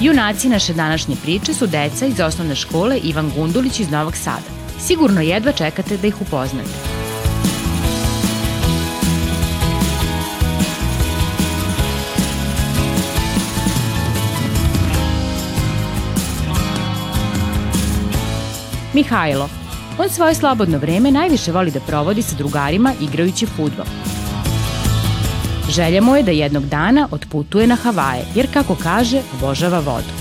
Junaci naše današnje priče su deca iz osnovne škole Ivan Gundulić iz Novog Sada. Sigurno jedva čekate da ih upoznate. Mihajlo. On svoje slobodno vreme najviše voli da provodi sa drugarima igrajući futbol. Želja mu je da jednog dana otputuje na Havaje, jer kako kaže, obožava vodu.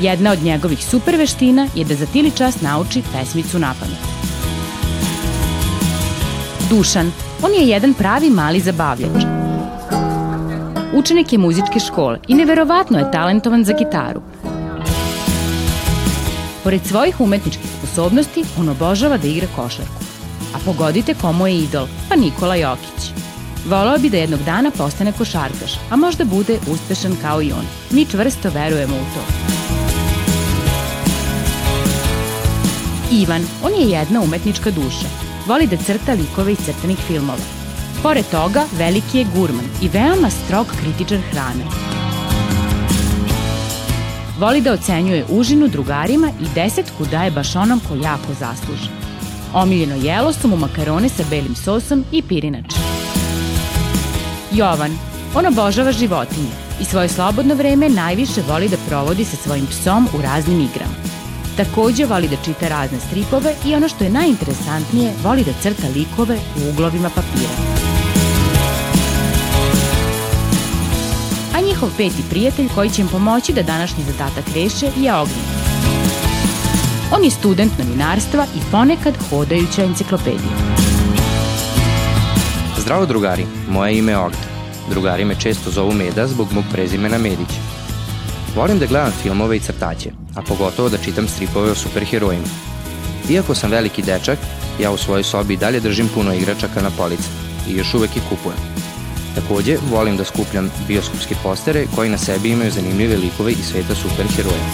Jedna od njegovih super veština je da za tili čas nauči pesmicu na pamet. Dušan, on je jedan pravi mali zabavljač. Učenik je muzičke škole i neverovatno je talentovan za gitaru. Pored svojih umetničkih sposobnosti, on obožava da igra košarku. A pogodite komu je idol, pa Nikola Jokić. Volao bi da jednog dana postane košarkaš, a možda bude uspešan kao i on. Mi čvrsto verujemo u to. Ivan, on je jedna umetnička duša. Voli da crta likove iz crtanih filmova. Pored toga, veliki je gurman i veoma strog kritičar hrane. Voli da ocenjuje užinu drugarima i desetku daje baš onom ko jako zasluži. Omiljeno jelo su mu makarone sa belim sosom i pirinač. Jovan. On obožava životinje i svoje slobodno vreme najviše voli da provodi sa svojim psom u raznim igrama. Takođe voli da čita razne stripove i ono što je najinteresantnije, voli da crta likove u uglovima papira. A njihov peti prijatelj koji će im pomoći da današnji zadatak reše je Ognjen. On je student novinarstva i ponekad hodajuća enciklopedija. Zdravo drugari, moje ime je Ognjen. Drugari me često zovu Meda zbog mog prezimena Medić. Volim da gledam filmove i crtaće, a pogotovo da čitam stripove o superherojima. Iako sam veliki dečak, ja u svojoj sobi i dalje držim puno igračaka na police i još uvek ih kupujem. Takođe, volim da skupljam bioskopske postere koji na sebi imaju zanimljive likove iz sveta superheroja.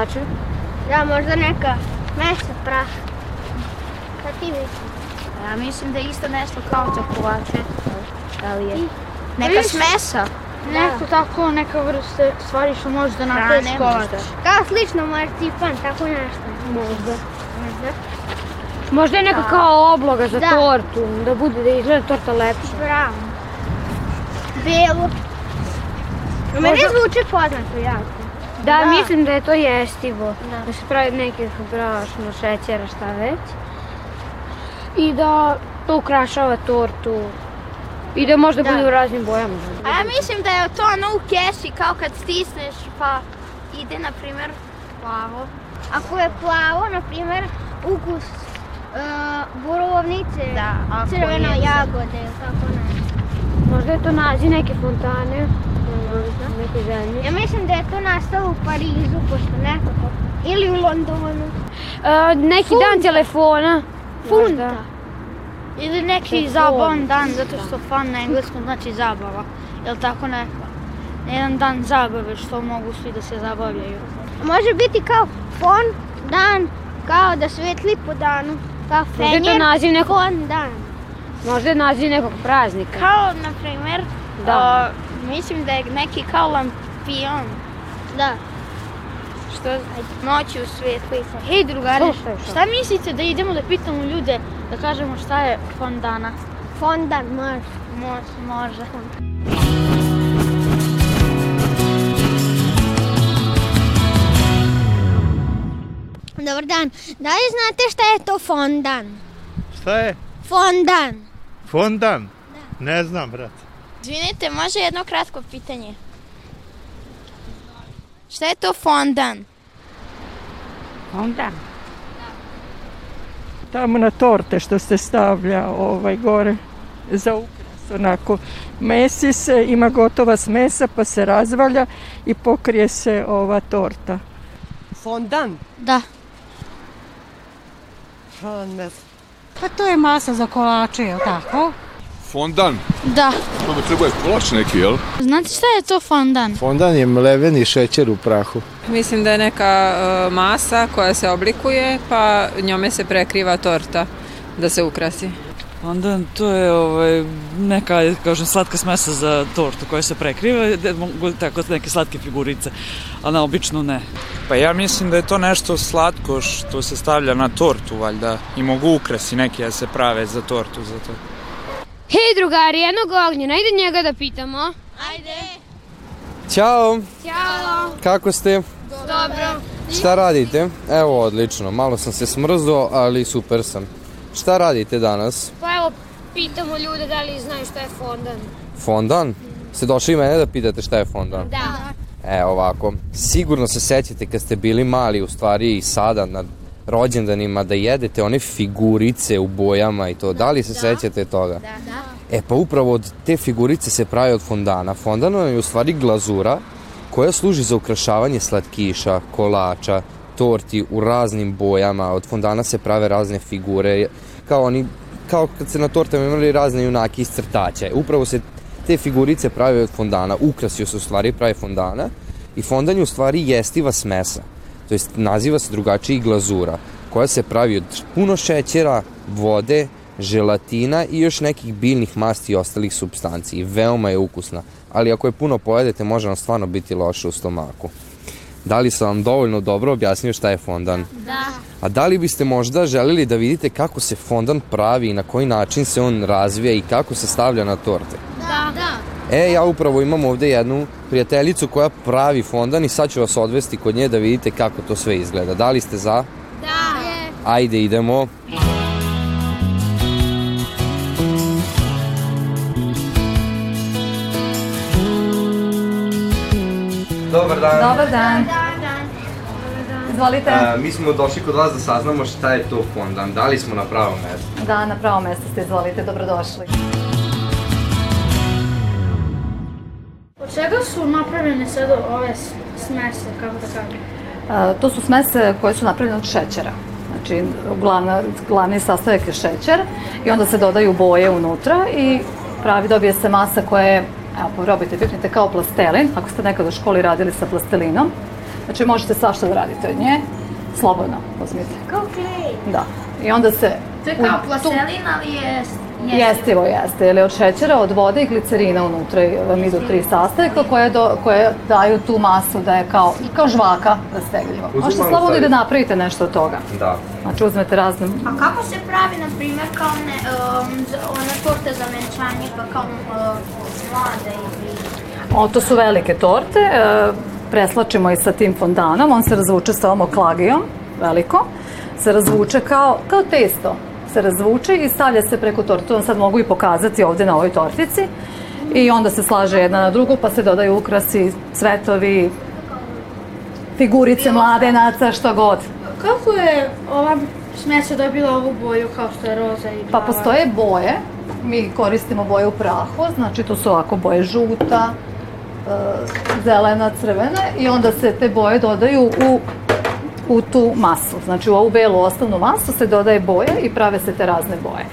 Kolače? Da, možda neka mesa prah. Šta ti misliš? Ja mislim da je isto nešto kao za kolače. Da li je? Neka smesa. Neko tako, neka vrste stvari što može da napraviš Hrane kolač. možda. Kao slično marcipan, tako nešto. Možda. Možda. Možda je neka kao obloga za Da. tortu, da bude da izgleda torta lepše. Bravo. Belo. Meni Možda- zvuči poznato jako. Da, Da. mislim da je to jestivo. Da. Da se pravi neki brašno, šećera, šta već. I da to ukrašava tortu. I da možda Da. bude u raznim bojama. A ja mislim da je to ono u kesi, kao kad stisneš pa ide, na primjer, plavo. Ako je plavo, na primjer, ukus uh, borovnice, Da, crveno jagode, tako nešto. Možda je to naziv neke fontane. Neke zemlje. Ja mislim da je to nastalo u Parizu, pošto nekako. Ili u Londonu. E, neki dan telefona. Funta. Možda. Ili neki Telefon. zabavan dan, zato što fun na engleskom znači zabava. Jel tako neko? Jedan dan zabave što mogu svi da se zabavljaju. Može biti kao fon dan, kao da svetli po danu. Kao Možda je to fenjer, naziv nekog, fon dan. možda je naziv nekog praznika. Kao, na primjer, Da. a, mislim da je neki kao lamp, Špion. Da. Što noći u svijetu. Hej drugari, Slušaj, što? šta mislite da idemo da pitamo ljude, da kažemo šta je fondana? Fondan, može. Može, može. Dobar dan. Da li znate šta je to fondan? Šta je? Fondan. Fondan? Ne znam, brat. Izvinite, može jedno kratko pitanje? Šta je to fondan? Onda? Tamo na torte što se stavlja ovaj gore za ukras, onako. Mesi se, ima gotova smesa pa se razvalja i pokrije se ova torta. Fondan? Da. Pa to je masa za kolače, je li tako? Fondan? Da. To bi trebao je kolač neki, jel? Znate šta je to fondan? Fondan je mleveni šećer u prahu. Mislim da je neka uh, masa koja se oblikuje, pa njome se prekriva torta da se ukrasi. Onda to je ovaj, neka, kažem, slatka smesa za tortu koja se prekriva, da mogu tako neke slatke figurice, a na običnu ne. Pa ja mislim da je to nešto slatko što se stavlja na tortu, valjda. I mogu ukrasi neki da se prave za tortu, za to. Hej drugari, jednog ognjena, ajde njega da pitamo. Ajde. Ćao, Ćao. kako ste? Dobro. Šta radite? Evo, odlično. Malo sam se smrzo, ali super sam. Šta radite danas? Pa evo, pitamo ljude da li znaju šta je fondan. Fondan? Ste došli mene da pitate šta je fondan? Da. E, ovako, sigurno se sećate kad ste bili mali, u stvari i sada na rođendanima, da jedete one figurice u bojama i to. Da li se sećate toga? Da, da. E pa upravo od te figurice se pravi od fondana. Fondan je u stvari glazura koja služi za ukrašavanje slatkiša, kolača, torti u raznim bojama. Od fondana se prave razne figure, kao oni kao kad se na tortama imali razne junaki iz crtaća. Upravo se te figurice prave od fondana, ukrasio se u stvari pravi fondana i fondan je u stvari jestiva smesa, to jest naziva se drugačije i glazura, koja se pravi od puno šećera, vode, želatina i još nekih biljnih masti i ostalih substanci i veoma je ukusna, ali ako je puno pojedete može vam stvarno biti loše u stomaku. Da li sam vam dovoljno dobro objasnio šta je fondan? Da. A da li biste možda želeli da vidite kako se fondan pravi i na koji način se on razvija i kako se stavlja na torte? Da. E, ja upravo imam ovde jednu prijateljicu koja pravi fondan i sad ću vas odvesti kod nje da vidite kako to sve izgleda. Da li ste za? Da. Ajde, idemo. Dobar dan. Dobar dan. Izvolite. Mi smo došli kod vas da saznamo šta je to fondan. Da li smo na pravom mestu? Da, na pravo mesto ste, izvolite, dobrodošli. Od čega su napravljene sad ove smese, kako da kažem? A, to su smese koje su napravljene od šećera. Znači, glavna, glavni sastojak je šećer i onda se dodaju boje unutra i pravi dobije se masa koja je, evo, probajte, pipnite kao plastelin, ako ste nekad u školi radili sa plastelinom. Znači, možete svašta da radite od nje, slobodno, uzmite. Kao klej. Da. I onda se... To je kao plastelin, ali je Jestivo jeste, jer je od šećera, od vode i glicerina unutra i vam idu tri sastojka koje, do, koje daju tu masu da je kao, kao žvaka rastegljivo. Uzmi Možete slobodno i da napravite nešto od toga. Da. Znači uzmete razne... A kako se pravi, na primjer, kao ne, um, za- ona torta za venčanje, pa kao um, mlade ili... O, to su velike torte, e, preslačimo ih sa tim fondanom, on se razvuče sa ovom oklagijom, veliko, se razvuče kao, kao testo, se razvuče i stavlja se preko torte, to vam sad mogu i pokazati ovde na ovoj tortici, i onda se slaže jedna na drugu, pa se dodaju ukrasi, cvetovi, figurice mladenaca, što god. Kako je ova smesa dobila ovu boju kao što je roza i Pa plava? postoje boje, mi koristimo boje u prahu, znači to su ovako boje žuta, e, zelena, crvena. I onda se te boje dodaju u, u tu masu. Znači u ovu belu osnovnu masu se dodaje boja i prave se te razne boje.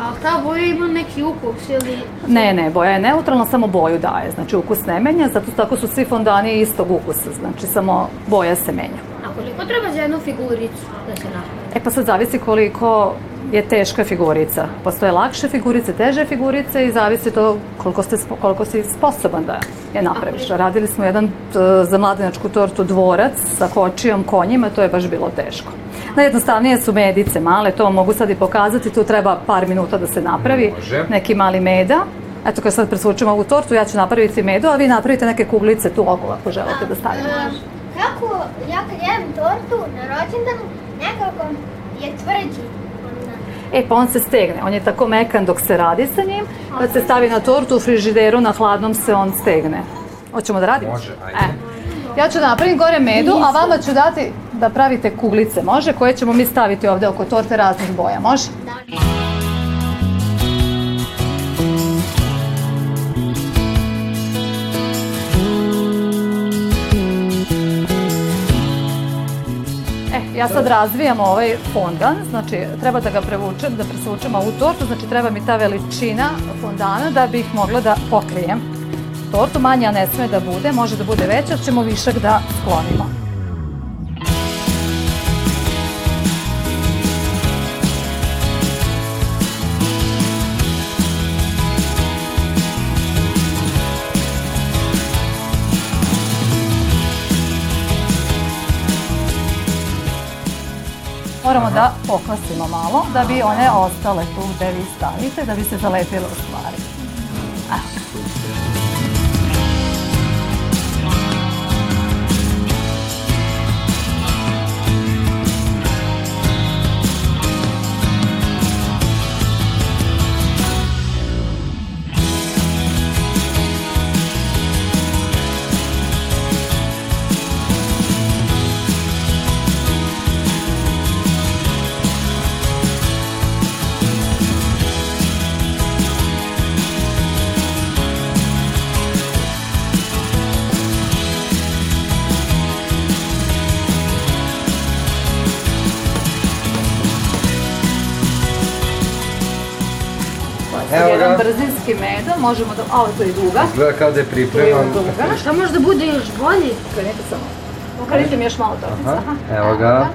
A ta boja ima neki ukus ili... Ne, ne, boja je neutralna, samo boju daje, znači ukus ne menja, zato tako su svi fondani istog ukusa, znači samo boja se menja. Koliko treba za jednu figuricu da se napravi? E pa sad zavisi koliko je teška figurica. Postoje lakše figurice, teže figurice i zavisi to koliko, ste, koliko si sposoban da je napraviš. Radili smo jedan t, za mladenačku tortu dvorac sa kočijom, konjima, to je baš bilo teško. Najjednostavnije su medice male, to mogu sad i pokazati, tu treba par minuta da se napravi. Može. Neki mali meda. Eto, kad sad presvučemo ovu tortu, ja ću napraviti medu, a vi napravite neke kuglice tu okolo ako želite da stavite. Kako ja kad jedem tortu na rođendanu, nekako je tvrđi. E, pa on se stegne. On je tako mekan dok se radi sa njim. Kad se stavi na tortu u frižideru, na hladnom se on stegne. Hoćemo da radimo? Može, ajde. E. Ja ću da napravim gore medu, a vama ću dati da pravite kuglice, može? Koje ćemo mi staviti ovde oko torte raznih boja, može? E, ja sad razvijam ovaj fondan, znači treba da ga prevučem, da presvučem ovu tortu, znači treba mi ta veličina fondana da bih mogla da pokrijem tortu. Manja ne sme da bude, može da bude veća, ćemo višak da sklonimo. Moramo da pokvasimo malo, da bi one ostale tu gde vi stavite, da bi se zalepile u stvari. Evo brzinski medo, možemo da... A, ovo tu je duga. Gleda kao da je Tu je pripremam. duga. Šta može da bude još bolje? Okrenite samo. Okrenite mi još malo tortica. Aha, evo ga.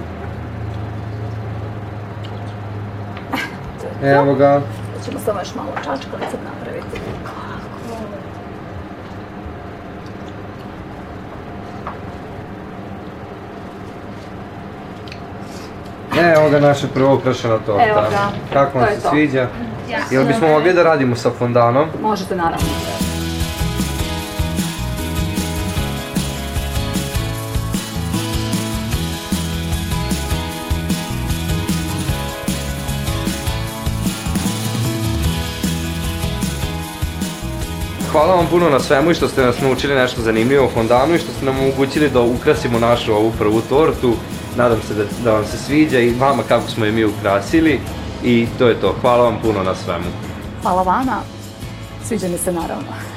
Evo ga. Sad ćemo samo još malo čačkalice napraviti. Evo ga naša prvo ukrašena torta. Evo ga. Kako vam se to. sviđa? Ja. Jel bismo mogli da radimo sa fondanom? Možete naravno. Hvala vam puno na svemu i što ste nas naučili nešto zanimljivo o fondanu i što ste nam omogućili da ukrasimo našu ovu prvu tortu. Nadam se da, da vam se sviđa i vama kako smo je mi ukrasili i to je to. Hvala vam puno na svemu. Hvala vama. Sviđa mi se naravno.